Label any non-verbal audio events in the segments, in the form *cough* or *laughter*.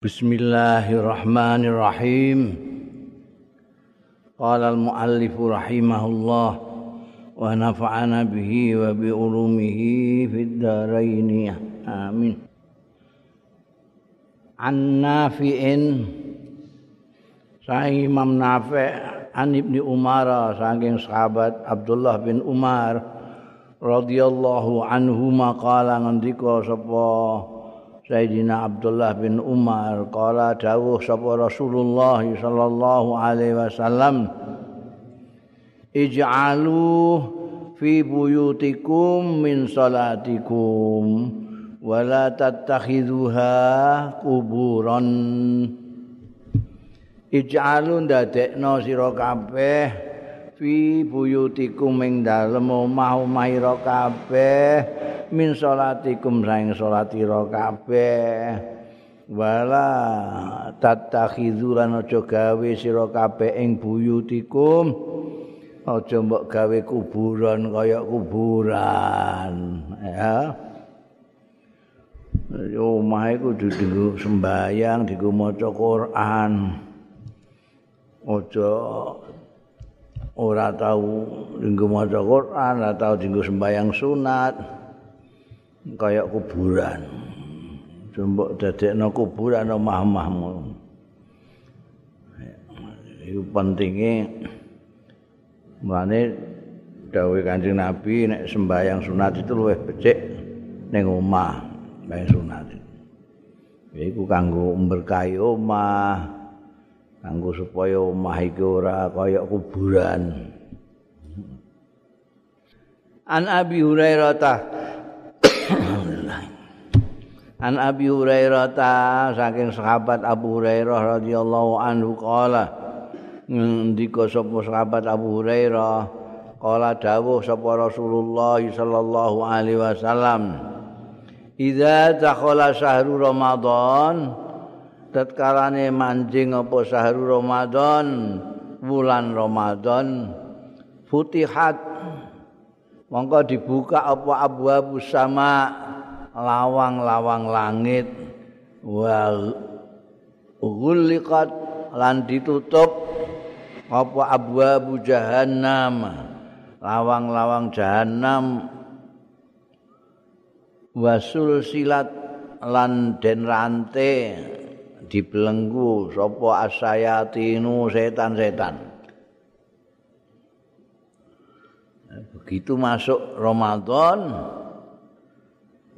Bismillahirrahmanirrahim. Qala al-muallif rahimahullah wa nafa'ana bihi wa bi ulumihi fid dharain. Amin. An Nafi'in Sahih Imam Nafi' an Ibni Umar saking sahabat Abdullah bin Umar radhiyallahu anhu maqala ngendika sapa Sayyidina Abdullah bin Umar qala dawuh sapa Rasulullah sallallahu alaihi wasallam Ij'alu fi buyutikum min salatikum wa la tattakhidhuha kuburan Ij'alu ndadekno sira kabeh fi buyutikum ing dalem omah-omah kabeh min salatikum saing salatira kabeh. Wala tatakhizuran aja gawe sira kabeh ing buyutikum. Aja mbok gawe kuburan kaya kuburan ya. Omah iku kudu sembayang dienggo maca Quran. Aja ora tau dienggo maca Quran ora tau dienggo sembayang sunat kaya kuburan. Jombok dadekno kuburan omah-omahmu. Iku pentinge mulane dawuh Kanjeng Nabi nek sembahyang sunat itu luwih becik ning omah sembahyang sunat. Iku kanggo memberkahi omah, kanggo supaya omah iki ora kaya kuburan. An Abi Hurairah An Abi Hurairah ta saking sahabat Abu Hurairah radhiyallahu anhu qala ndika sapa sahabat Abu Hurairah? Qala dawuh sapa Rasulullah sallallahu alaihi wasallam Idza dakhala syahrul Ramadan tatkalane manjing apa syahrul Ramadan? Bulan Ramadan futihat. Mongko dibuka apa abu-abu sama lawang-lawang langit. Wa ghuliqat lan ditutup apa abwabu jahannam. Lawang-lawang jahannam. Wasul silat lan den rante dibelenggu sapa asayatinu setan-setan. Begitu masuk Ramadan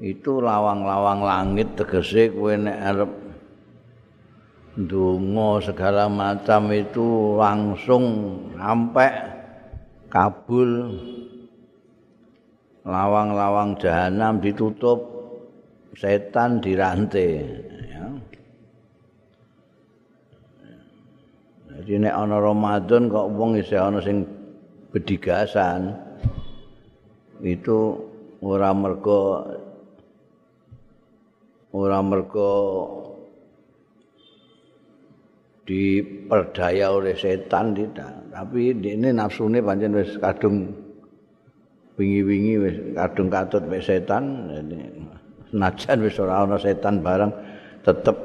itu lawang-lawang langit tegese kowe nek arep ndonga segala macam itu langsung sampai kabul lawang-lawang jahanam ditutup setan dirantai ya. jadi nek ana Ramadan kok wong isih ana sing bedigasan itu ora mergo ora mergo diperdaya oleh setan tidak tapi ini nafsune pancen wis kadung wingi-wingi wis kadung katut mek setan senajan wis ora ana setan bareng tetep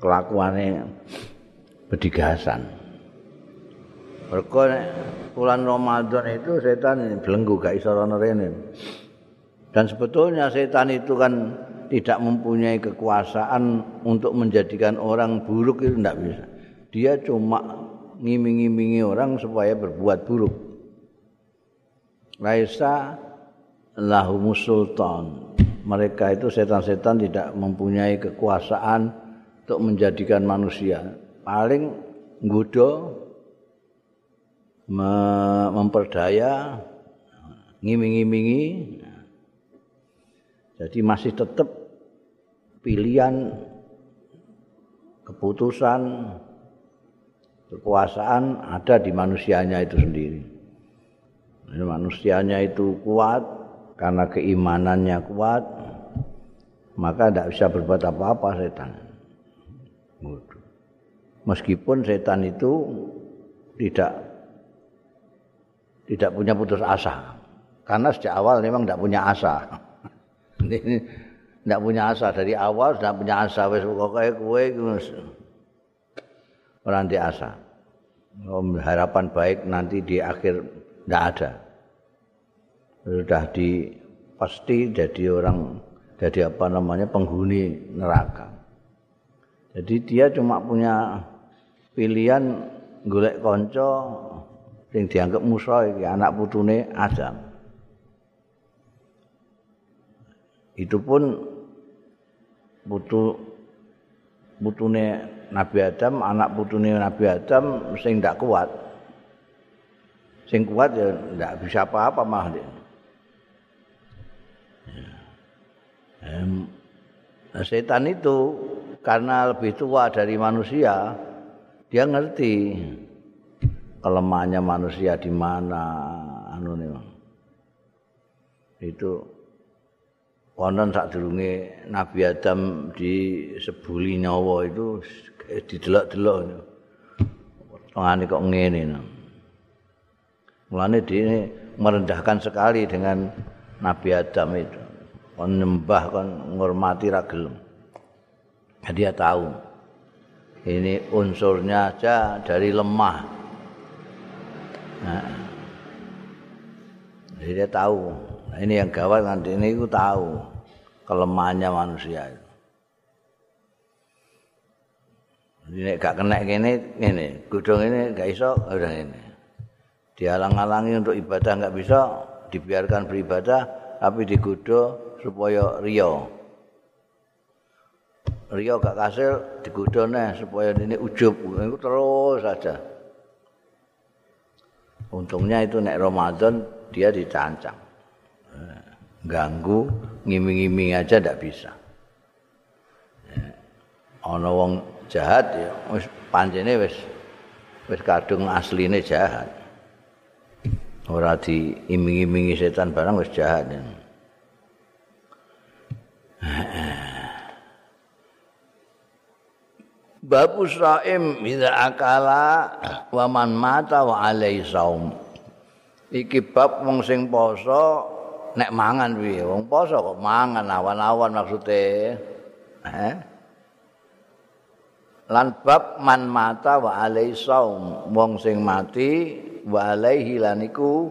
kelakuane bedigasan. Mergo bulan Ramadan itu setan belenggu gak iso ana rene. Dan sebetulnya setan itu kan tidak mempunyai kekuasaan untuk menjadikan orang buruk itu tidak bisa. Dia cuma ngiming-ngimingi orang supaya berbuat buruk. Laisa lahumus sultan. Mereka itu setan-setan tidak mempunyai kekuasaan untuk menjadikan manusia. Paling nggoda memperdaya ngiming-ngimingi jadi masih tetap pilihan keputusan kekuasaan ada di manusianya itu sendiri. Manusianya itu kuat karena keimanannya kuat, maka tidak bisa berbuat apa-apa setan. Meskipun setan itu tidak tidak punya putus asa, karena sejak awal memang tidak punya asa. Ndak punya asa dari awal sudah punya asa wis pokoke kowe ora di asa. Harapan baik nanti di akhir ndak ada. Sudah di pasti jadi orang jadi apa namanya penghuni neraka. Jadi dia cuma punya pilihan golek kanca sing dianggap musuh anak putune Adam. Itu pun putu putune Nabi Adam, anak putune Nabi Adam sing ndak kuat. Sing kuat ya ndak bisa apa-apa mah dia. Nah, setan itu karena lebih tua dari manusia, dia ngerti kelemahannya manusia di mana anu nih. Itu konon sak durunge Nabi Adam di sebuli nyawa itu didelok-delok tengane kok ngene mulane dia merendahkan sekali dengan Nabi Adam itu. Kon nyembah kon ngormati ra gelem. Dia tahu. Ini unsurnya aja dari lemah. Nah, jadi dia tahu ini yang gawat nanti ini aku tahu kelemahannya manusia itu. Ini gak kena gini, ini gudung ini gak iso, udah ini. Dihalang-halangi untuk ibadah gak bisa, dibiarkan beribadah, tapi digudo supaya rio. Rio gak kasil, digudo nih supaya ini ujub, itu terus saja. Untungnya itu nek Ramadan dia dicancang. Ganggu ngiming-ngiming aja ndak bisa. Ana wong jahat ya wis pancene wis wis kadung asline jahat. Ora diiming-imingi setan barang wis jahat. Ya. Babu Sa'im Bila akala Waman mata wa alai saum Iki bab wong sing poso nek mangan piye wong poso kok mangan awan-awan maksude. Eh? Lan bab man mata wa alai saum wong sing mati wa alaihi lan iku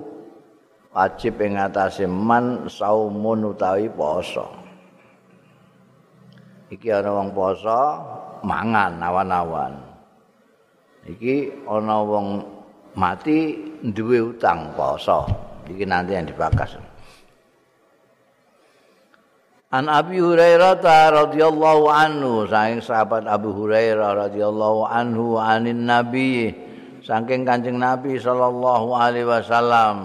wajib ing atase man saumun utawi poso. Iki ana wong poso mangan awan-awan. Iki ana wong mati duwe utang poso. Iki nanti yang dibakas An Abi Hurairah radhiyallahu anhu saking sahabat Abu Hurairah radhiyallahu anhu anin Nabi saking Kanjeng Nabi sallallahu alaihi wasallam.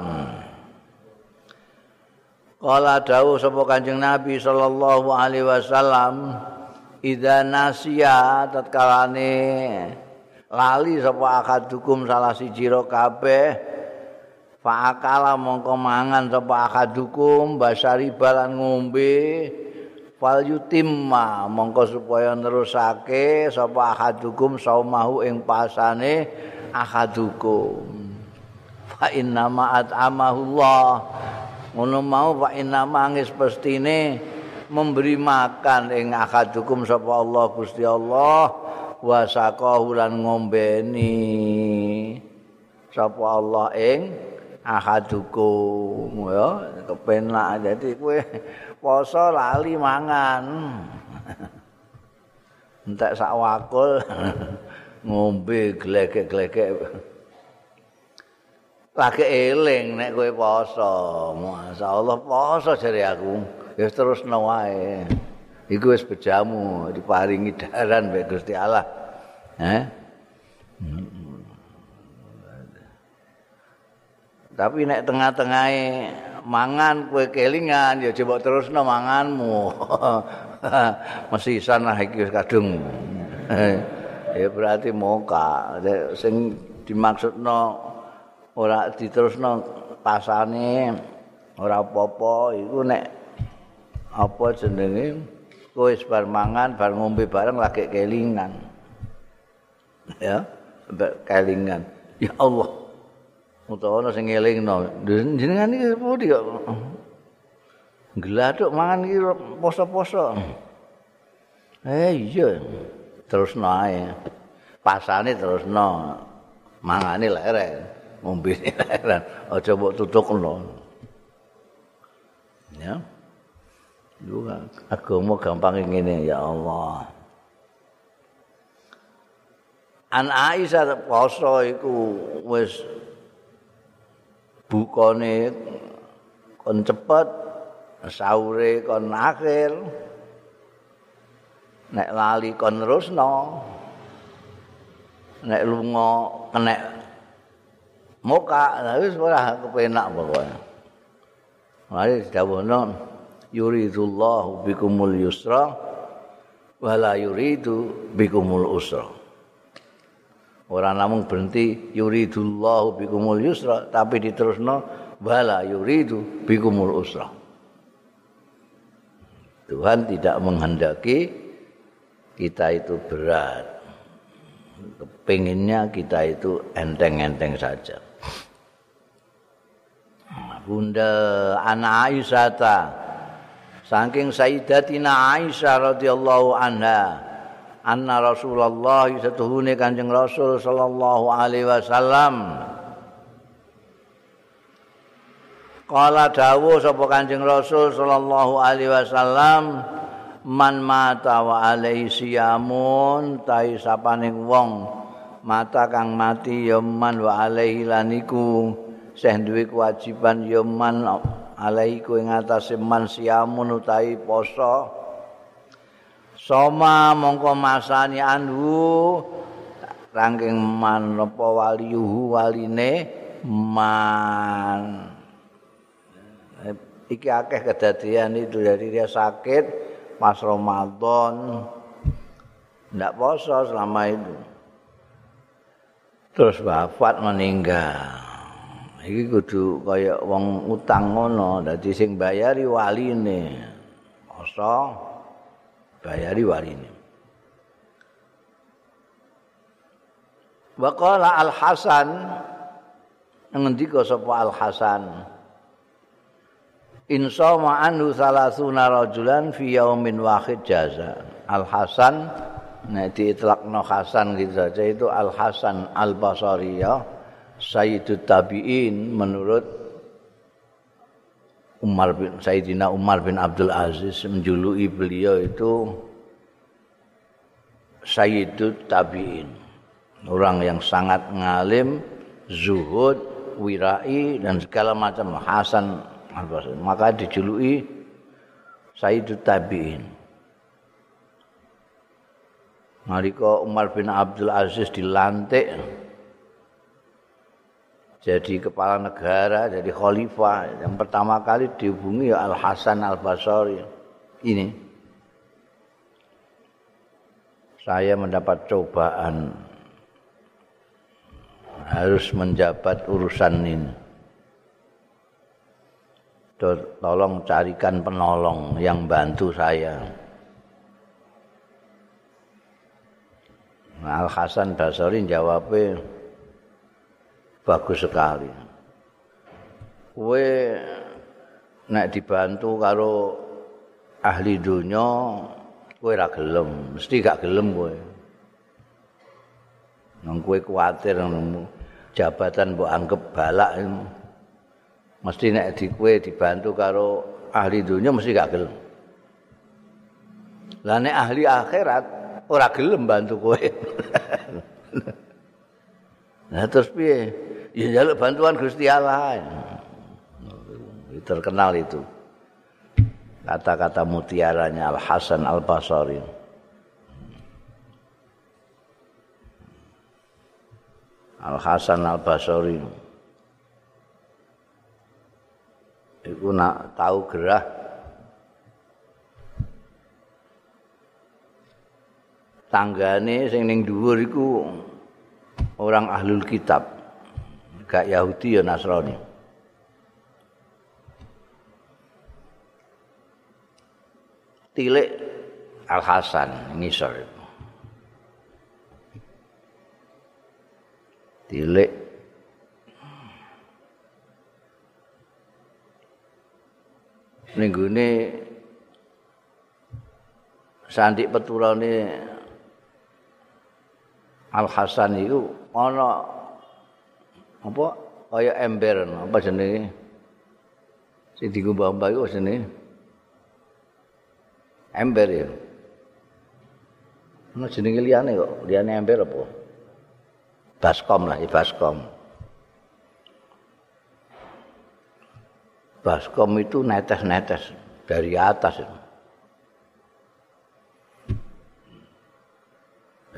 Kala dawuh sapa Kanjeng Nabi sallallahu alaihi wasallam idza nasiya tatkalane lali sapa akadukum salah siji ro kabeh Fa'akala mongko mangan sapa akadukum basari balan ngombe fal yutimma mongko supaya nerusake sapa akadukum saumahu ing pasane akadukum. Fa inna ma at'amahullah. Ngono mau fa inna mangis pestine memberi makan ing akadukum sapa Allah Gusti Allah wa saqahu lan ngombeni sapa Allah ing ahadukum ya. Kepenak dadi kowe poso lali mangan. *laughs* Entek sak wakul *laughs* ngombe glegek-glegek. Lagi eling nek kowe poso. Masyaallah poso jare aku. Ya terus wae. Iku wis bejamu diparingi daran mbek Gusti Allah. Eh Tapi nek tengah-tengahe mangan kue kelingan ya coba terus no manganmu. *laughs* Mesti sana iki kadung. *laughs* ya berarti moka. Sing dimaksudno ora diterusno pasane ora apa-apa iku nek apa jenenge kowe bar mangan bar ngombe bareng lagi kelingan. *laughs* Ya, kelingan. Ya Allah. Utawa ana sing ngelingno jenengan iki pundi kok Gladuk mangan iki poso-poso. Eh iya. Terus nae. Pasane terus no. Mangane lerek. Ngombe *laughs* lerek. Aja mbok tutukno. Ya. Juga agama gampang ngene ya Allah. An Aisyah poso iku wis bukane kon cepet sahure kon akhir. Nek lali kon terusno nek lunga kena muka wis ora kepenak pokoke. Mari dawuhno yuridullahu bikumul yusra wala yuridu bikumul usra ora namung berhenti yuridullahu bikumul yusra tapi diterusno wala yuridu bikumul usra. Tuhan tidak menghendaki kita itu berat. Kepinginnya kita itu enteng-enteng saja. Bunda anak Aisyah saking Sayyidatina Aisyah radhiyallahu anha anna Rasulullah satuhune Kanjeng Rasul sallallahu alaihi wasallam. Kala dawuh sapa Kanjeng Rasul sallallahu alaihi wasallam man mata wa alaihi siyamun tai sapaning wong mata kang mati ya man wa alaihi laniku seh duwe kewajiban ya man alaihi ku ing atase man siyamun utahi poso Soma mongko masani anhu rangking man apa waliyuhu waline man. Iki akeh kedadian itu jadi dia sakit pas Ramadan. Ndak poso selama itu. Terus wafat meninggal. Iki kudu kaya wong utang ngono dadi sing bayari waline. Poso bayari warine. Waqala Al Hasan ngendika sapa Al Hasan Insya anhu salasuna rajulan fi yaumin wahid jaza. Al Hasan nek diitlakno Hasan gitu saja itu Al Hasan Al Basri ya. Sayyidut Tabi'in menurut Umar bin Sayyidina Umar bin Abdul Aziz menjuluki beliau itu Sayyidut Tabi'in. Orang yang sangat ngalim, zuhud, wirai dan segala macam Hasan. Maka dijuluki Sayyidut Tabi'in. Nalika Umar bin Abdul Aziz dilantik jadi kepala negara, jadi khalifah. Yang pertama kali dihubungi ya Al Hasan Al Basri. Ini saya mendapat cobaan harus menjabat urusan ini. Tolong carikan penolong yang bantu saya. Al Hasan Basri jawabnya, bagus sekali. Kowe nek dibantu karo ahli dunya, kowe ora gelem, mesti gak gelem kowe. Nang kowe kuwatir jabatan mbok anggap balak mesti nek di kowe dibantu karo ahli dunya mesti gak gelem. Lah nek ahli akhirat ora gelem bantu kowe. *laughs* Nah terus piye? Ya jaluk bantuan Gusti Allah. Terkenal itu. Kata-kata mutiaranya Al Hasan Al Basri. Al Hasan Al Basri. Iku nak tahu gerah tanggane sing ning dhuwur iku orang ahlul kitab gak Yahudi ya Nasrani. Tilik Al Hasan ngisor. Tilik ning gone sandik peturane Al Hasan itu ana apa? Kaya ember apa jenenge? Sing digumbah-gumbah iku jenenge? Ember ya. Ana jenenge liyane kok. Liyane ember apa? Baskom lah baskom. Baskom itu netes-netes dari atas itu.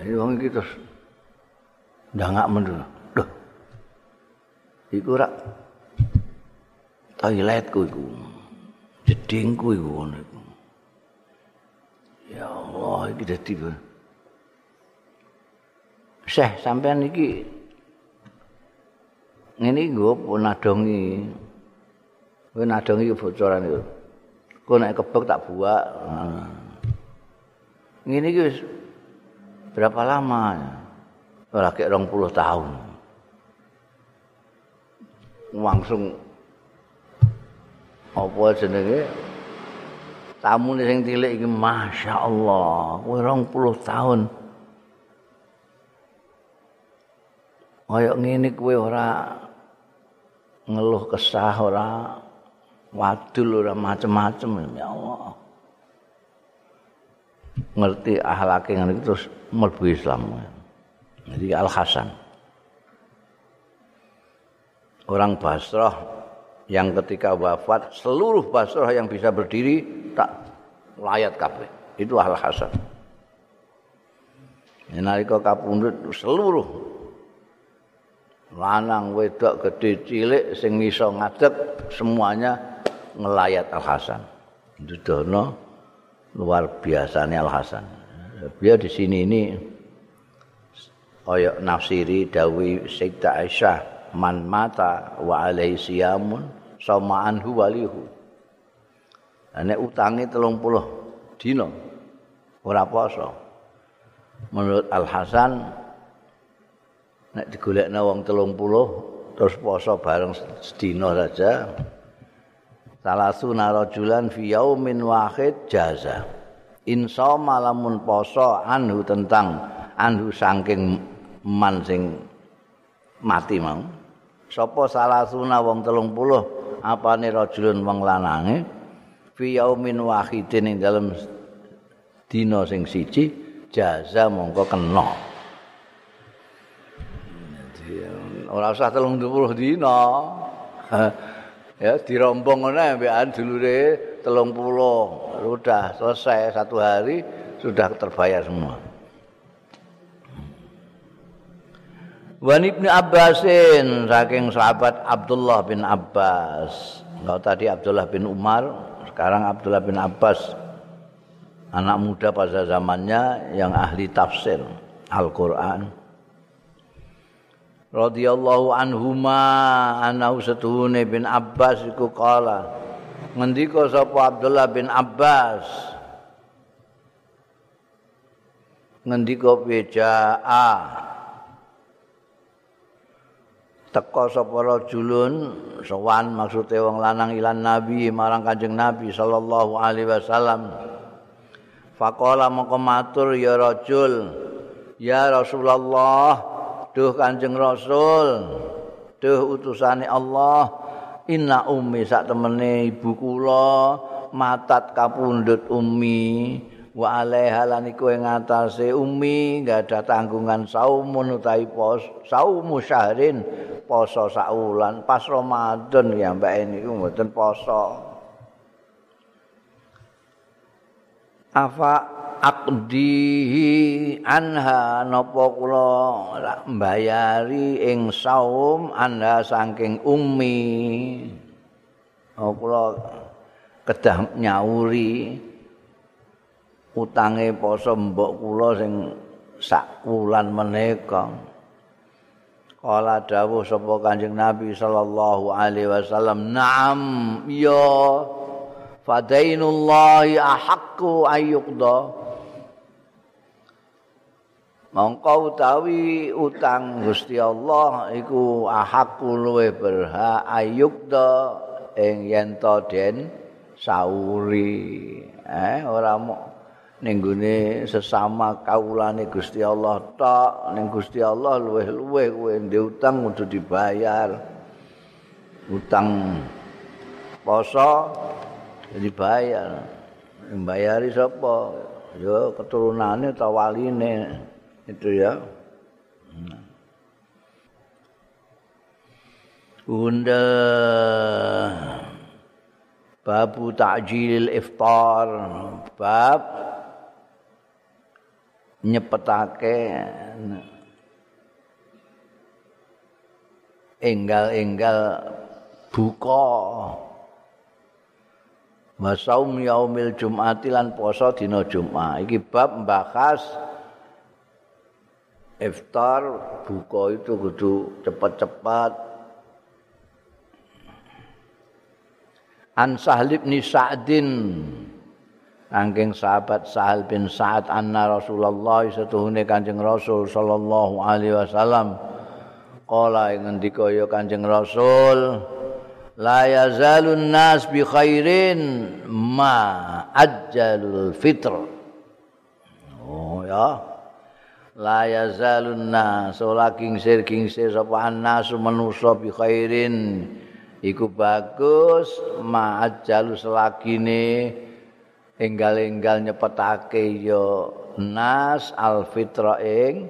Ini wong iki terus ndangak mendu. Iku rak toiletku iku. Jedingku iku ngono iku. Ya Allah, iki dadi Syekh sampean iki ngene nggo nadongi. Kowe nadongi bocoran iku. Kowe nek kebek tak buak. Ngene iki wis berapa lama? Ora kek 20 tahun. Langsung apa jenenge? Tamu sing cilik iki Masya Allah, kowe 20 tahun. Kaya ngene kowe ora ngeluh kesah ora wadul ora macem-macem ya Allah. Ngerti akhlake ngene terus mlebu Islam. Jadi Al Hasan. Orang Basrah yang ketika wafat seluruh Basrah yang bisa berdiri tak layat kabeh. Itu Al Hasan. Nalika kapundhut seluruh lanang wedok gede cilik sing iso ngadeg semuanya ngelayat Al Hasan. Dudono luar biasanya Al Hasan. Beliau di sini ini kaya nafsiri dawi Sayyidah Aisyah man mata wa alaihi siyamun sama anhu walihu. Nek utange 30 dina ora poso. Menurut Al Hasan nek digolekna wong 30 terus poso bareng sedina saja salah sunah rajulan fi yaumin wahid jaza insya malamun poso anhu tentang anhu saking man sing mati mau sapa salah sunah wong telung puluh? Apane rajulun wong lanange? Fi yaumin wahidin ing dalem dina sing siji jaza mongko kena. Ora usah telung puluh dina. Ya dirombong ngene ambekan dulure telung puluh. Sudah selesai satu hari sudah terbayar semua Wan Ibnu Abbasin saking sahabat Abdullah bin Abbas. Kalau tadi Abdullah bin Umar, sekarang Abdullah bin Abbas. Anak muda pada zamannya yang ahli tafsir Al-Qur'an. Radhiyallahu anhuma anahu setuhune bin Abbas iku kala. Ngendika sapa Abdullah bin Abbas? Ngendika beja'a teka sapa rajulun sowan maksude wong lanang ilan nabi marang kanjeng nabi sallallahu alaihi wasallam. Faqala moko matur ya rajul ya rasulullah duh kanjeng rasul duh utusane Allah inna ummi sak temene ibu kula matat kapundhut ummi wa alaiha lan iku ing atase umi enggak ada tanggungan saumun utawi pos saumu syahrin poso saulan. Pas Ramadan ya mbak ini mboten poso. Afa aqdihi anha napa kula mbayari ing saum anda saking umi? Oh kula kedah nyauri utange poso mbok kula sing sak wulan menika. Kala dawuh sapa kanjeng nabi sallallahu alaihi wasallam na'am ya fadainullahi ahaqqu ayyuqda mongko utawi utang Gusti Allah iku ahaqqu luwe berhak ayyuqda ing yen den sauri. Eh ora mau ning sesama kaulane Gusti Allah tok ning Gusti Allah luweh-luweh kowe ndek utang kudu dibayar. Utang poso dibayar. Mbayari sapa? Ya keturunane ta waline itu ya. Bunda Babu ta'jilil iftar. Bab nyepetake enggal-enggal buka Masaum yaumil Jum'ati lan poso dina Jumat. Iki bab mbahas iftar buka itu kudu cepat-cepat. An Sahal bin Sa'din Angking sahabat Sahal bin Sa'ad anna Rasulullah setuhune Kanjeng Rasul sallallahu alaihi wasallam. Qala ngendika ya Kanjeng Rasul la yazalun nas bi khairin ma ajjalul fitr. Oh ya. La yazalun nas ora kingsir kingsir sapa anas manusa bi khairin. Iku bagus ma ajjalus selagine enggal-enggal nyepetake ya nas al fitra ing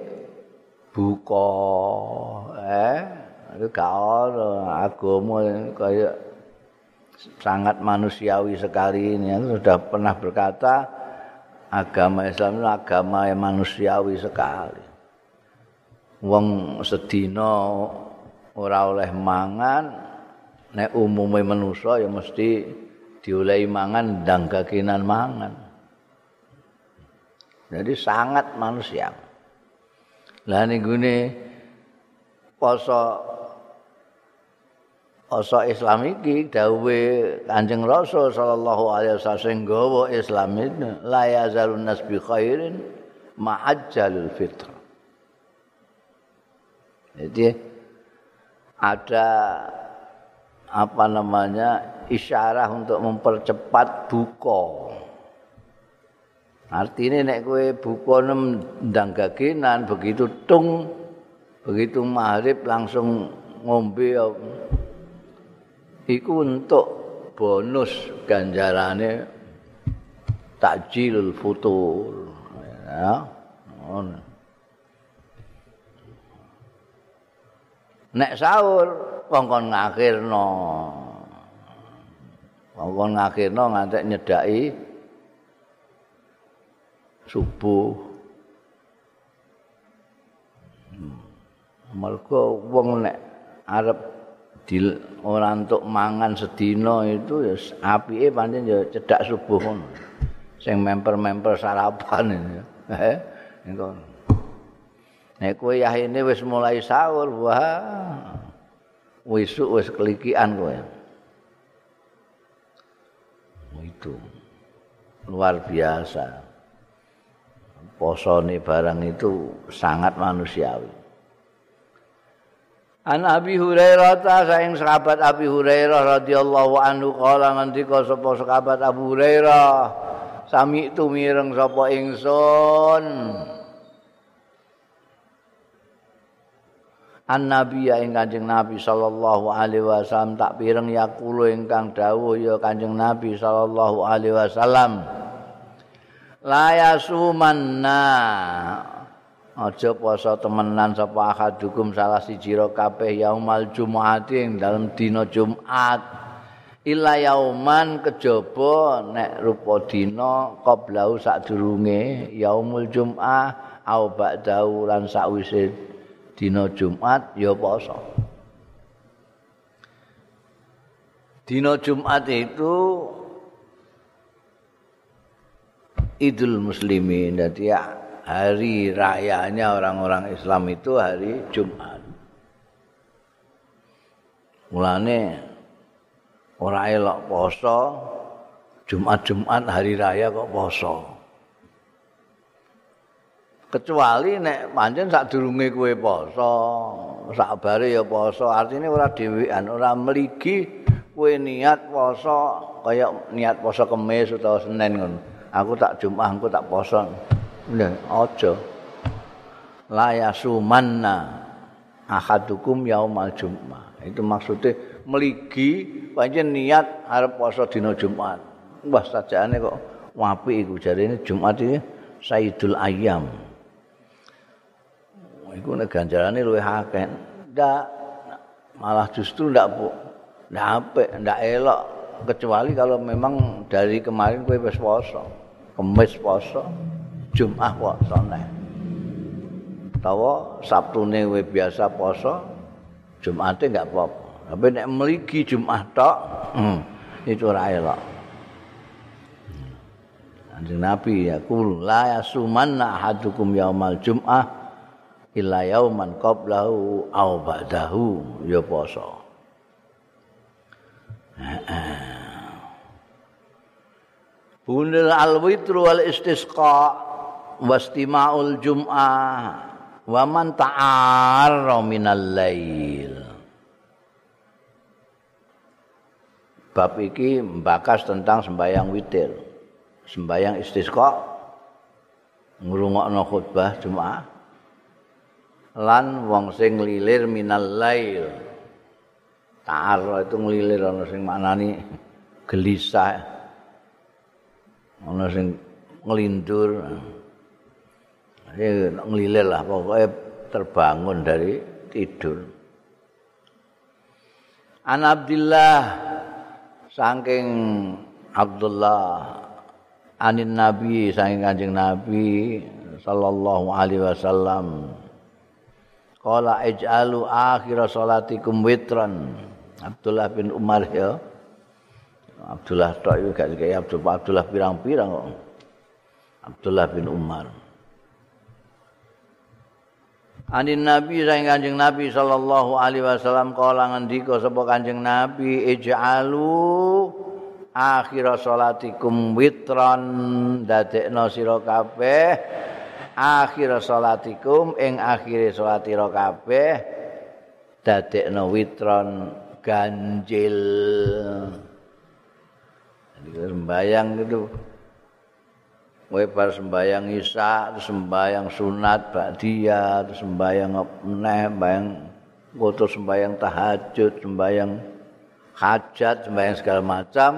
buka eh? Itu gak ada agama kayak sangat manusiawi sekali ini. Sudah pernah berkata agama Islam itu agama yang manusiawi sekali. Wong sedina ora oleh mangan nek umume manusa ya mesti diolehi mangan ndang kakinan mangan. Jadi sangat manusia. Lah gune poso poso Islam iki dawuhe Kanjeng Rasul sallallahu alaihi wasallam sing gawa Islam itu la yazalun nas bi khairin ma'ajjalul fitr. Jadi ada apa namanya isyarah untuk mempercepat buka. Artinya nek kowe buka ndang gagenan begitu tung begitu maghrib langsung ngombe iku untuk bonus ganjarane takjilul futur ya. Nek sahur kongkon ngakhirno Wong ngakhirno ngantek nyedaki subuh. Hmm. Mergo wong nek arep di ora entuk mangan sedina itu ya apike pancen ya cedak subuh ngono. Sing memper-memper sarapan ya. *laughs* Eh, engko. Nek kowe yahine wis mulai sahur, wah. Wisuk wis kelikian kowe. itu. Luar biasa. Posone barang itu sangat manusiawi. An Abi Hurairah ta saing sahabat Abi Hurairah radhiyallahu anhu kala ngendika sapa sahabat Abu Hurairah sami itu mireng sapa ingsun an nabi ya ing kanjeng nabi sallallahu alaihi wasallam. Tak pireng yakulo ingkang dawuh ya kanjeng nabi sallallahu alaihi wasallam. La yasumanna aja poso temenan sapa akadukum salah siji ro kabeh yaumal jumat ing dalem dina jumat. Ila yauman kejaba nek rupa dina qablau sadurunge yaumul jumat au ba'dahu lan sakwise dina Jumat ya poso. Dina Jumat itu Idul Muslimin. Jadi hari rayanya orang-orang Islam itu hari Jumat. Mulane ora elok poso Jumat-Jumat hari raya kok poso. Kecuali nek pancen sadurunge kowe poso, sakbare ya poso, artine ora dhewean, ora mligi kowe niat poso kaya niat poso kemis utawa Senin ngono. Aku tak Jumat, aku tak poso. Lha aja. La yasumanna ahadukum yaumal Jumat. Itu maksudnya meligi pancen niat arep poso dina Jumat. Wah sajane kok wapi iku jarine Jumat iki Sayyidul Ayyam. Iku nek ganjarane luwih akeh. Ndak malah justru ndak ndak apik, ndak elok kecuali kalau memang dari kemarin kowe wis poso. Kemis poso, Jumat poso nek. Tawa Sabtune kowe biasa poso, Jumate enggak apa-apa. Tapi nek mligi Jumat tok, hmm, itu ora elok. Kanjeng Nabi ya kul la yasumanna ahadukum yaumal jum'ah illa yauman qablahu aw ba'dahu ya poso. Bunil al-witru wal istisqa wastima'ul jum'ah wa man ta'arra minal lail. Bab iki membakas tentang sembahyang witir. Sembahyang istisqa ngrungokno khutbah Jumat lan wong sing lilir minal lail. Ta'arra itu ngelilir ana sing maknani gelisah. Ana sing ngelindur. Ya ngelilir lah pokoknya terbangun dari tidur. An Abdullah saking Abdullah anin Nabi saking Kanjeng Nabi sallallahu alaihi wasallam Qala ij'alu akhir salatikum witran Abdullah bin Umar ya. Abdullah tok iki gak kayak Abdullah, Abdullah pirang-pirang kok. Abdullah bin Umar. Anin Nabi saing Kanjeng Nabi sallallahu alaihi wasallam kala ngendika sapa Kanjeng Nabi ij'alu akhir salatikum witran dadekno sira kabeh akhir salatikum ing akhire salatira kabeh dadekno witron ganjil jadi sembayang itu Kowe bar sembayang isya, sembayang sunat ba'diyah, terus sembayang meneh, sembayang foto sembayang tahajud, sembayang hajat, sembayang segala macam.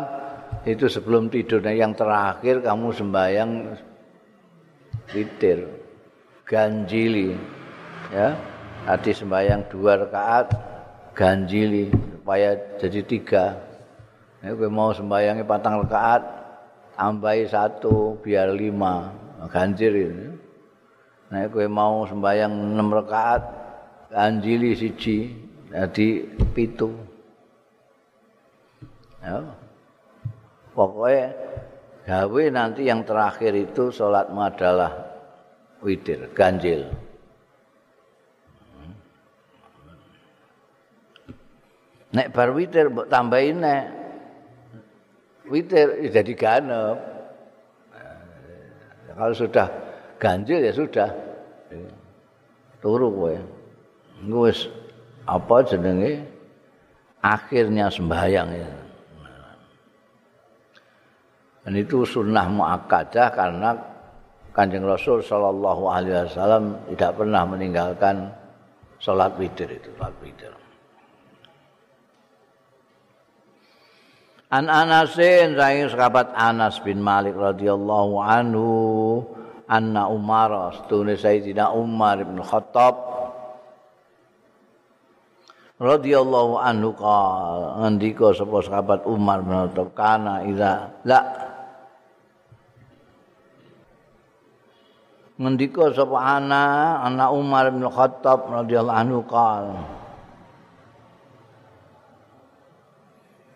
Itu sebelum tidurnya yang terakhir kamu sembayang witir, ganjili. Ya, tadi sembayang dua rakaat, ganjili supaya jadi tiga. Ya, mau sembayangnya patang rakaat, tambahi satu biar lima ganjil ini. Nah, kowe mau sembahyang enam rakaat ganjili siji jadi pitu. Ya. Pokoknya gawe nanti yang terakhir itu sholatmu adalah witir, ganjil. Nek bar witir mbok tambahin nek witir jadi ganep. Kalau sudah ganjil ya sudah. Turu kowe. Wis apa jenenge akhirnya sembahyang ya. Dan itu sunnah muakkadah karena Kanjeng Rasul Shallallahu Alaihi Wasallam tidak pernah meninggalkan sholat witir itu, sholat witir. An Anasin saking sahabat Anas bin Malik radhiyallahu anhu anna Umar stune Sayyidina Umar bin Khattab radhiyallahu anhu qal ngendika sapa sahabat Umar bin Khattab kana idza la ngendika sapa ana ana Umar bin Khattab radhiyallahu anhu qal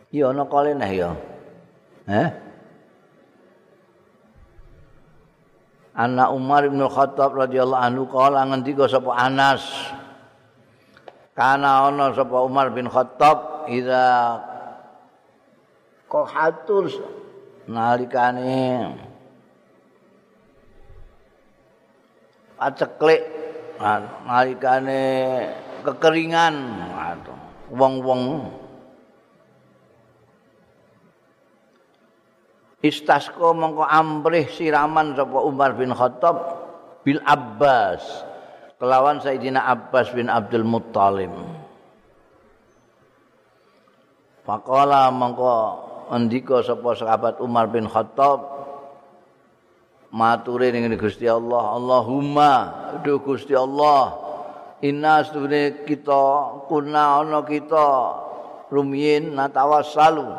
Ya ana kale neh ya. Eh? Anak Umar bin Khattab radhiyallahu anhu kala ngendika sapa Anas. Kana ana sapa Umar bin Khattab ida qahatul nalikane paceklik nalikane kekeringan wong-wong Istasko mongko amrih siraman sapa Umar bin Khattab bil Abbas kelawan Sayyidina Abbas bin Abdul Muttalib. Faqala mongko andika sapa sahabat Umar bin Khattab mature ning Gusti Allah. Allahumma duh Gusti Allah. Inna sedune kita kuna ana kita. Rumiyin natawassalu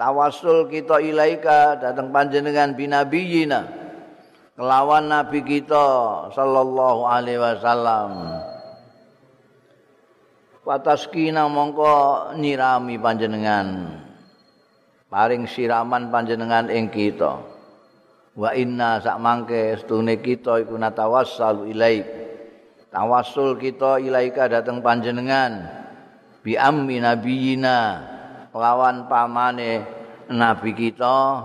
tawasul kita ilaika datang panjenengan binabiyina. Kelawan nabi kita sallallahu alaihi wasallam. Pataskina mongko nyirami panjenengan. Paring siraman panjenengan ing kita wa inna sak mangke stune kita iku natawassalu ilaik. Tawasul kita ilaika datang panjenengan. Bi ammi nabiyina. Lawan pamane nabi kita.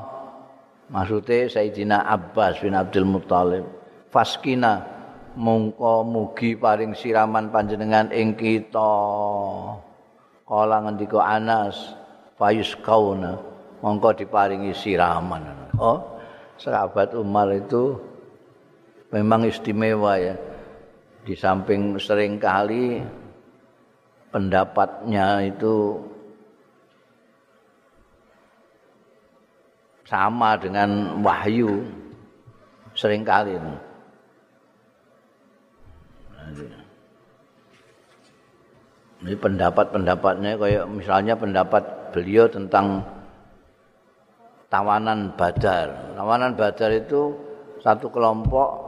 Maksude Sayyidina Abbas bin Abdul Muthalib faskina. Mongko mugi paring siraman panjenengan ing kita. Kala ngendika Anas fayus kauna mongko diparingi siraman. Oh sahabat Umar itu memang istimewa ya di samping sering kali pendapatnya itu sama dengan wahyu sering kali. Ini pendapat-pendapatnya kayak misalnya pendapat beliau tentang tawanan badar. Tawanan badar itu satu kelompok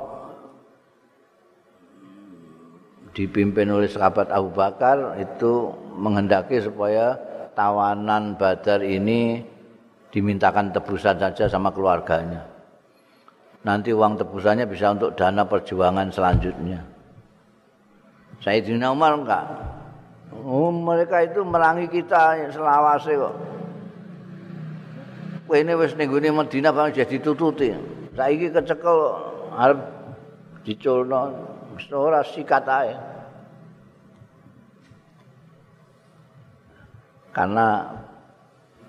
dipimpin oleh sahabat Abu Bakar itu menghendaki supaya tawanan badar ini dimintakan tebusan saja sama keluarganya. Nanti uang tebusannya bisa untuk dana perjuangan selanjutnya. Sayyidina Umar enggak. Oh, mereka itu merangi kita selawase kok. Ini wis ning gone Madinah bang jadi ditututi. Saiki kecekel arep diculno ora sikat ae. Karena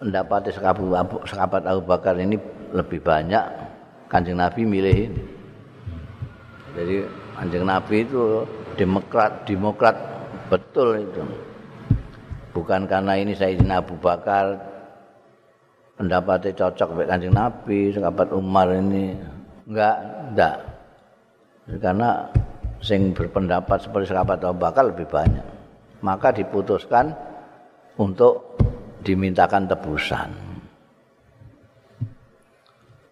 mendapati sahabat Abu Bakar ini lebih banyak kanjeng Nabi milih ini. Jadi kanjeng Nabi itu demokrat, demokrat betul itu. Bukan karena ini Sayyidina Abu Bakar pendapatnya cocok dengan kanjeng Nabi, sahabat Umar ini enggak, enggak. Karena sing berpendapat seperti sahabat Abu Bakar lebih banyak. Maka diputuskan untuk dimintakan tebusan.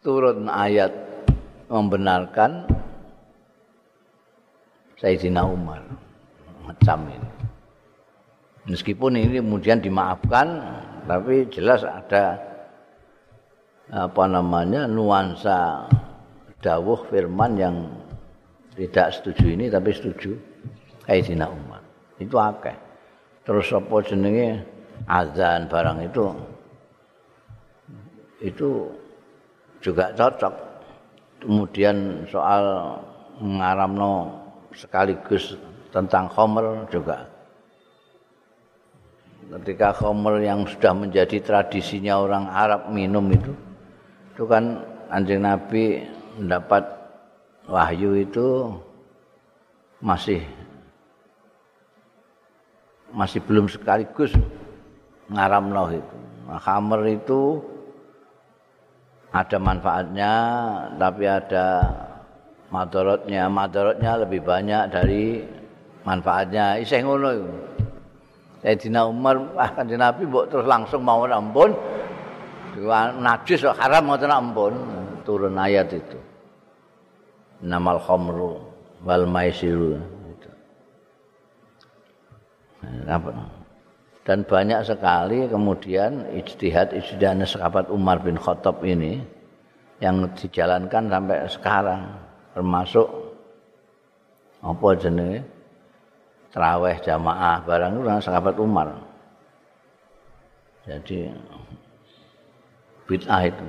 Turun ayat membenarkan Sayyidina Umar macam ini. Meskipun ini kemudian dimaafkan, tapi jelas ada apa namanya nuansa dawuh firman yang tidak setuju ini tapi setuju Sayyidina Umar. Itu akeh. Terus apa jenenge azan barang itu itu juga cocok kemudian soal ngaramno sekaligus tentang khomer juga ketika khomer yang sudah menjadi tradisinya orang Arab minum itu itu kan anjing Nabi mendapat wahyu itu masih masih belum sekaligus ngaramno itu. Nah, khamer itu ada manfaatnya tapi ada madorotnya. Madorotnya lebih banyak dari manfaatnya. Isih ngono iku. Sayyidina Umar ah Nabi mbok terus langsung mau ampun. Najis haram ngoten ampun. Turun ayat itu. Namal khamru wal maisiru. Nah, dan banyak sekali kemudian ijtihad ijtihad sahabat Umar bin Khattab ini yang dijalankan sampai sekarang termasuk apa jenenge traweh jamaah barang itu sahabat Umar jadi bid'ah itu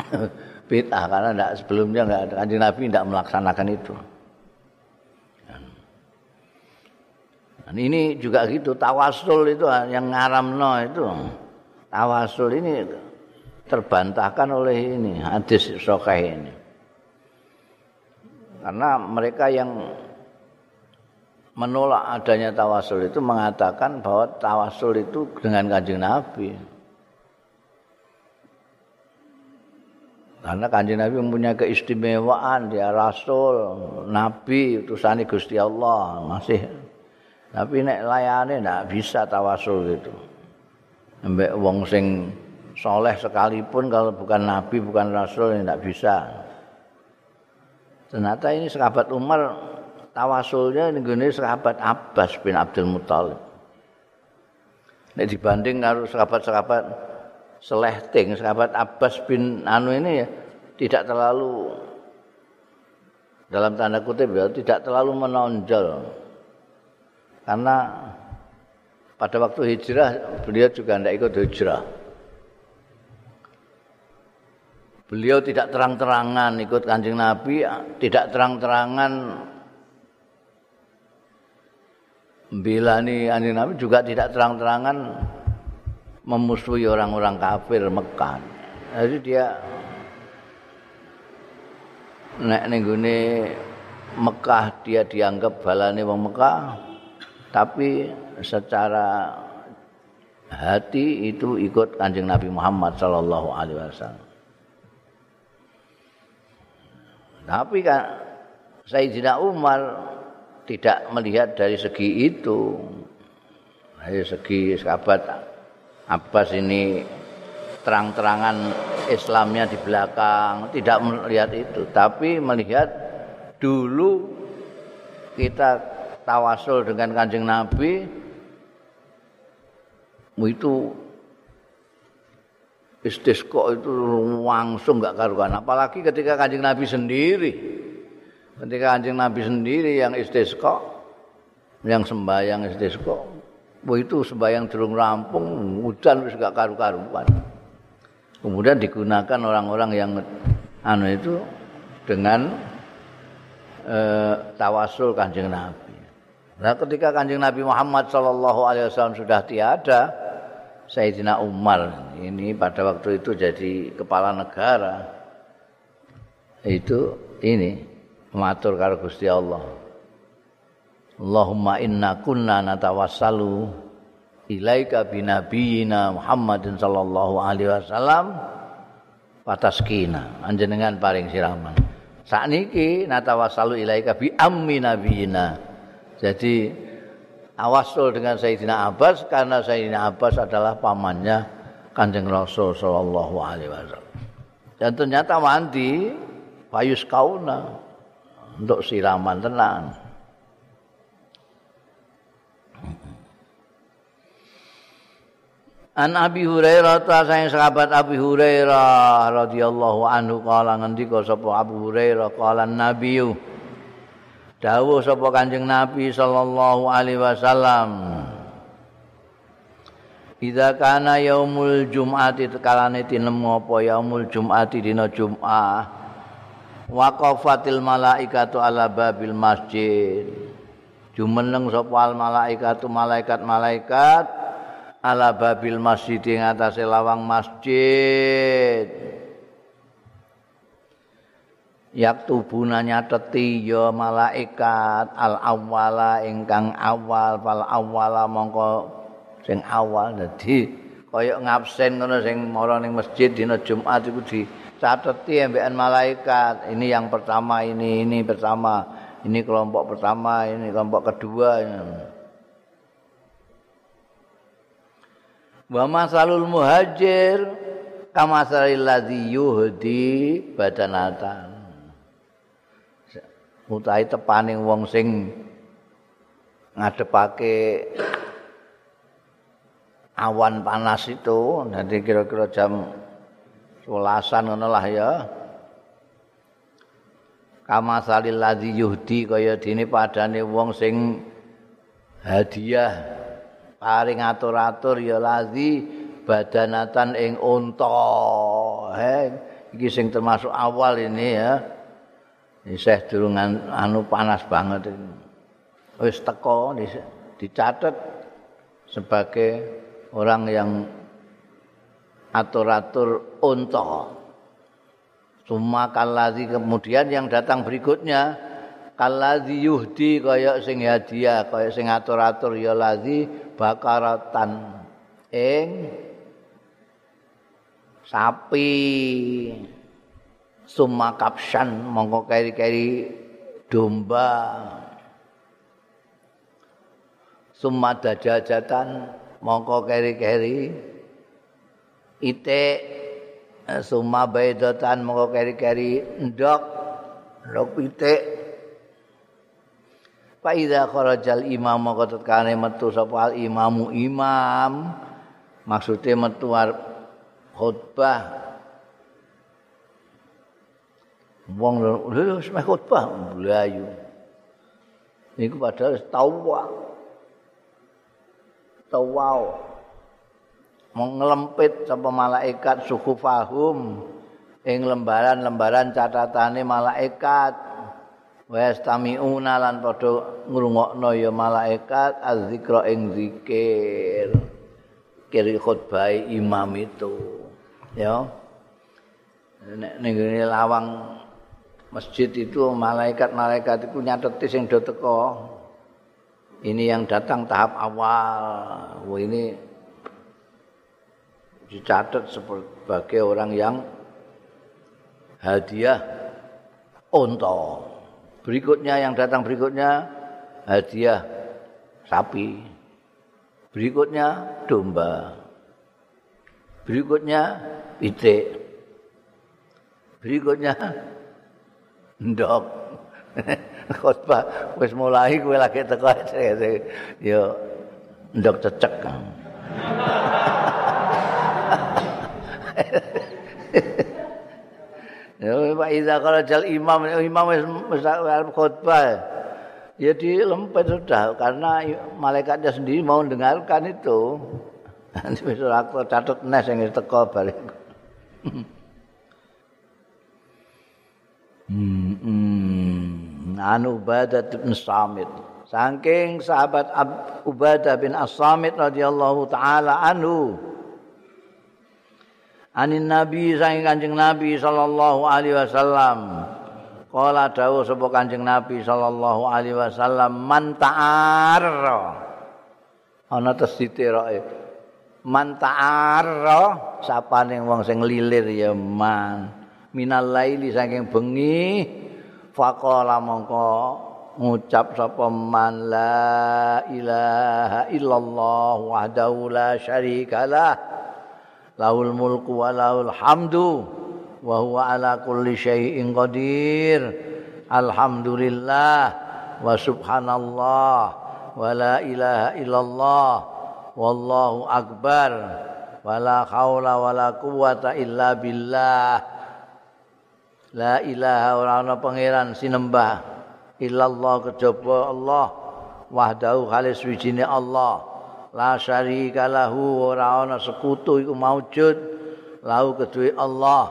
*coughs* bid'ah karena enggak sebelumnya enggak ada Nabi tidak melaksanakan itu Dan ini juga gitu, tawasul itu yang ngaramno itu. Tawasul ini terbantahkan oleh ini hadis sokeh ini. Karena mereka yang menolak adanya tawasul itu mengatakan bahwa tawasul itu dengan kanjeng Nabi. Karena kanjeng Nabi mempunyai keistimewaan dia rasul, nabi, utusan Gusti Allah masih. Tapi nek layane ndak bisa tawasul gitu. Mbek wong sing soleh sekalipun kalau bukan nabi, bukan rasul ndak bisa. Ternyata ini sahabat Umar tawasulnya ini sahabat Abbas bin Abdul Muthalib. Nek dibanding karo sahabat-sahabat selehting sahabat Abbas bin Anu ini ya tidak terlalu dalam tanda kutip ya tidak terlalu menonjol. Karena pada waktu hijrah beliau juga tidak ikut hijrah. Beliau tidak terang-terangan ikut kanjeng Nabi tidak terang-terangan nih kanjeng Nabi juga tidak terang-terangan memusuhi orang-orang kafir Mekah. Jadi dia nek ning Mekah dia dianggap balane wong Mekah tapi secara hati itu ikut Kanjeng Nabi Muhammad sallallahu alaihi wasallam. Tapi kan Sayyidina Umar tidak melihat dari segi itu. Dari segi sahabat Abbas ini terang-terangan Islamnya di belakang, tidak melihat itu, tapi melihat dulu kita tawasul dengan Kanjeng Nabi itu istisqa itu langsung enggak karuan. Apalagi ketika Kanjeng Nabi sendiri ketika Kanjeng Nabi sendiri yang istisqa yang sembahyang istisqa Wah itu sembahyang durung rampung, hujan wis gak karu-karuan. Kemudian digunakan orang-orang yang anu itu dengan e, tawasul Kanjeng Nabi. Nah, ketika Kanjeng Nabi Muhammad sallallahu alaihi wasallam sudah tiada, Sayyidina Umar ini pada waktu itu jadi kepala negara. Itu ini matur karo Gusti Allah. Allahumma inna kunna natawassalu ilaika binabiyina Muhammadin sallallahu alaihi wasallam pataskina anjenengan paring siraman. Sakniki natawassalu ilaika bi ammi nabiyina. Jadi awasul dengan Sayyidina Abbas karena Sayyidina Abbas adalah pamannya Kanjeng Rasul sallallahu alaihi wasallam. Dan ternyata mandi payus kauna untuk siraman tenang An Abi Hurairah ta sayang sahabat Abi Hurairah radhiyallahu anhu kala ngendika sapa Abu Hurairah kala Nabi dawuh sapa Kanjeng Nabi sallallahu alaihi wasallam Idza kana yaumul jum'ati kalane tinemu apa yaumul jum'ati dina Jum'ah waqafatil malaikatu ala babil masjid. Jumeneng sapa al malaikatu malaikat-malaikat ala babil masjid ing atase lawang masjid. Yak tubuna nyateti ya malaikat al awwala ingkang awal fal awwala mongko sing awal. Dadi kaya ngabsen ngono sing mara ning masjid dina Jumat iku dicateti ambekan malaikat. Ini yang pertama ini ini pertama ini kelompok pertama ini kelompok kedua wa masalul muhajir kama salil ladzi yuhdi badanatan. Utahe tepaning wong sing ngadepake awan panas itu nanti kira-kira jam selasan ngono lah ya. Kama salil ladzi yuhdi kaya dene padane wong sing hadiah paring atur-atur ya lazi badanatan ing unta. He iki sing termasuk awal ini ya. Isih durung anu panas banget ini. Wis teko dicatat sebagai orang yang atur-atur unta. Kallazi kemudian yang datang berikutnya kallazi yuhdi kaya sing hadiah kaya sing atur-atur. Ya lazi bakaratan. Ing sapi. Summa kapsan mongko keri-keri domba. Summa dajajatan mongko keri-keri ite summa baidatan mongko keri-keri ndok ndok pitik Fa idza kharajal imam mongko tetkane metu sapa al imamu. Imam maksude metu khutbah. Wong lho wis khutbah. Mlayu niku padahal tau tau menglempit sapa malaikat suku fahum. Ing lembaran-lembaran catatane malaikat wastamiuna lan padha ngrungokno ya malaikat azzikra ing zikir. Kiri khutbah imam itu. Ya. Nek ning lawang masjid itu malaikat-malaikat itu nyateti sing do teko ini yang datang tahap awal. Wah, ini dicatat sebagai orang yang hadiah unta. Berikutnya yang datang berikutnya hadiah sapi. Berikutnya domba. Berikutnya pitik. Berikutnya ndok. *laughs* Khotbah wis mulai kowe lagi teko ya ndok cecek. *laughs* Ya Iza kalau jal imam, imam wis khutbah. Ya dilempet sudah karena malaikatnya sendiri mau dengarkan itu. Nanti besok aku catat nes yang teko balik. Hmm, hmm. Anu Ubadah bin Samit. Saking sahabat Ubadah bin As-Samit radhiyallahu taala anhu. Anin nabi saking kanjeng nabi sallallahu alaihi wasallam. Kala dawuh sapa kanjeng nabi sallallahu alaihi wasallam man ta'ar ana tesitiroke man ta'ar sapane wong sing lilir ya man. Minal laili saking bengi faqala mongko ngucap sapa man la ilaha illallah wahdahu la syarikalah lahul mulku wa lahul hamdu wa huwa ala kulli syai'in qadir. Alhamdulillah wa subhanallah wa la ilaha illallah. Wallahu akbar. Wa la haula wa la quwata illa billah. La ilaha ora ana pangeran sinembah illallah kejaba Allah. Wahdahu khalis wijine Allah la syarika lahu ora ana sekutu iku maujud. Lahu kedue Allah.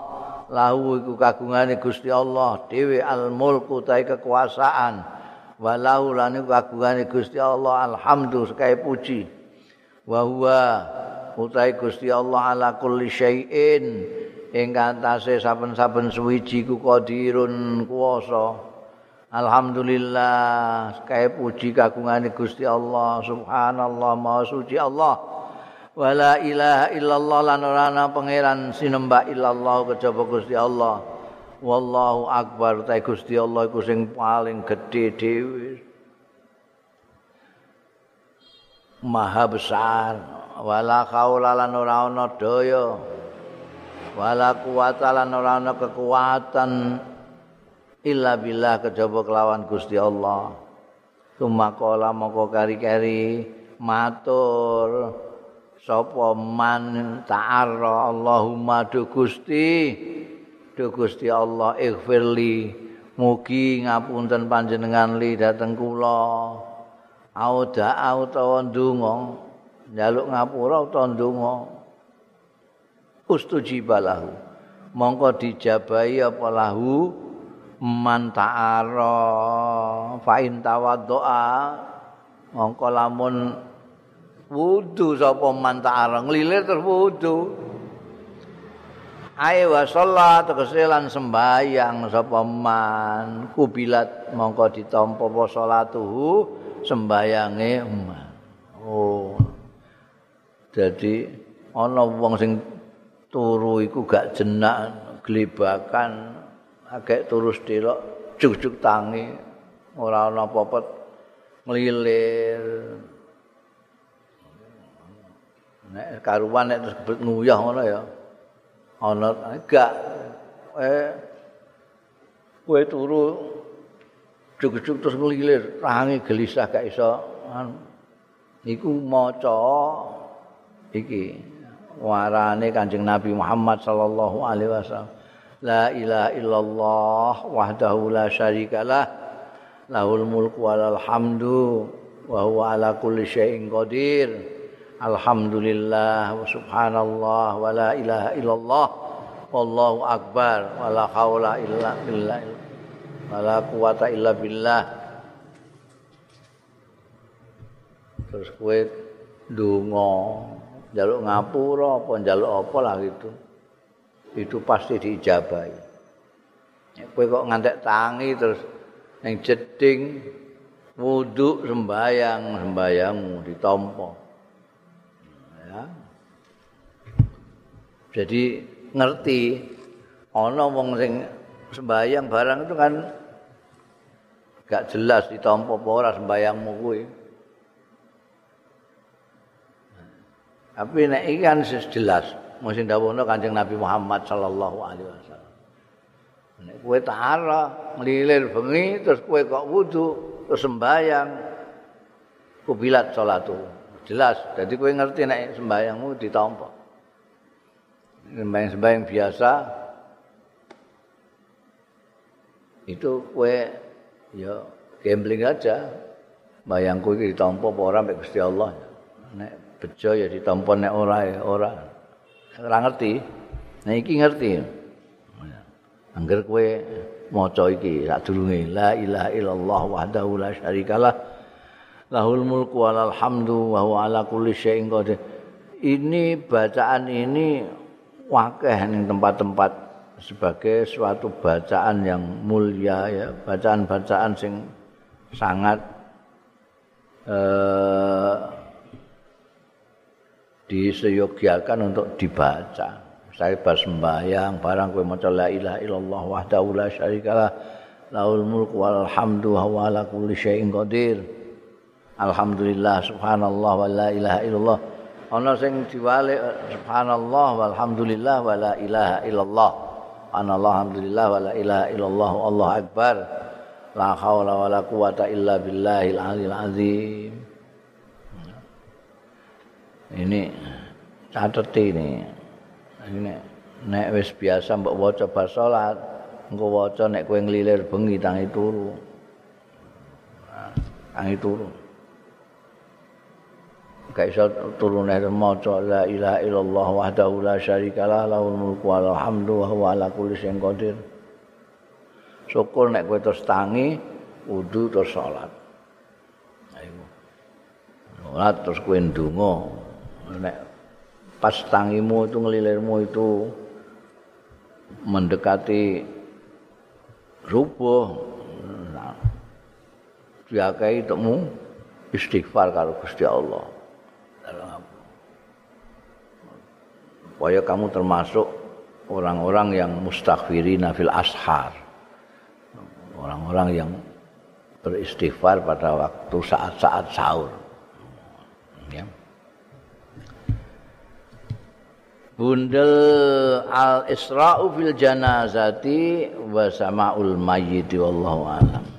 Lahu iku kagungane Gusti Allah. Dhewe al mulku ta kekuasaan walau lan kagungane Gusti Allah. Alhamdulillah sekae puji. Wa huwa utai Gusti Allah ala kulli syai'in. Ing kantase saben-saben suwiji ku qadirun kuwasa Alhamdulillah kaya puji kagungane Gusti Allah subhanallah maha suci Allah. Wala ilaha illallah lan ora ana pangeran sinembah illallah kejaba Gusti Allah. Wallahu akbar ta Gusti Allah iku sing paling gedhe dhewe. Maha besar. Wala kaula lan ora ana daya. Wala kuwata lan ora ana kekuatan illa billah kejaba kelawan Gusti Allah. Tumakola moko kari-kari matur sapa man ta'arra Allahumma du Gusti du Gusti Allah ighfirli mugi ngapunten panjenengan li dateng kula. Auda utawa ndonga njaluk ngapura utawa ndonga ustujibalahu. Mongko dijabahi apa lahu man ta'ara fa in tawaddoa mongko lamun wudu sapa man ta'ara nglilir terus wudu Ae wa sholat tegese lan sembayang sapa man kubilat mongko ditampa apa salatuhu sembayange man. Oh. Jadi ana wong sing turu iku gak jenak glebakan agek turu delok juk-juk tangi ora ana apa-apa ngelilir. Nek karuan nek terus nguyah ngono ya. ana gak eh kowe turu juk-juk terus ngelilir rangi gelisah gak iso iku maca iki warane Kanjeng Nabi Muhammad sallallahu alaihi wasallam la ilaha illallah wahdahu la syarikalah lahul mulku wal hamdu wa huwa ala kulli syai'in qadir. Alhamdulillah wa subhanallah wa la ilaha illallah. Wallahu akbar wa la haula illa billah wa la quwata illa billah. Terus kowe ndonga njaluk ngapura apa njaluk apa lah gitu itu pasti diijabahi kowe kok ngantek tangi terus ning jeding wudhu sembayang sembayangmu ditampa ya. Jadi ngerti ana wong sing sembayang barang itu kan gak jelas ditampa apa ora sembayangmu kuwi. Tapi nek iki kan jelas, mesti dawuhna Kanjeng Nabi Muhammad sallallahu alaihi wasallam. Nek kowe tara nglilir bengi terus kowe kok wudu terus sembayang kubilat salatu. jelas jadi kowe ngerti nek sembayangmu ditampa sembayang sembayang biasa itu kowe ya gambling aja bayangku iki ditampa apa ora mek Gusti Allah nek bejo ya ditampa nek ora ya ora ora ngerti nek iki ngerti angger kowe maca iki sadurunge la ilaha illallah wahdahu la syarikalah lahul mulku wal hamdu wa huwa ala kulli syai'in qadir. Ini bacaan ini wakeh ning tempat-tempat sebagai suatu bacaan yang mulia ya, bacaan-bacaan sing sangat eh, diseyogyakan untuk dibaca. Saya pas sembahyang barang kowe maca la ilaha illallah wahdahu la syarikalah lahul mulku wal hamdu wa huwa ala kulli syai'in qadir. Alhamdulillah subhanallah wa la ilaha illallah. Ana sing diwale subhanallah walhamdulillah wa la ilaha illallah. Ana alhamdulillah wa la ilaha illallah Allahu akbar. La haula wa la quwata illa billahil aliyil azim. Ini catet ini. Ini nek wis biasa mbok waca bar salat, engko waca nek kowe nglilir bengi tangi turu. Tangi turu. gak iso turune maca la ilaha illallah wahdahu la syarikalah lahul mulku wal hamdu wa huwa ala kulli syai'in qadir syukur nek kowe terus tangi wudu terus salat ayo salat terus kowe ndonga nek pas tangimu itu ngelilirmu itu mendekati rubuh nah, diakai temu istighfar karo Gusti Allah supaya kamu termasuk orang-orang yang mustaghfirina fil ashar. Orang-orang yang beristighfar pada waktu saat-saat sahur. Ya. Bundel al-Isra'u fil janazati wa sama'ul mayyiti wallahu a'lam.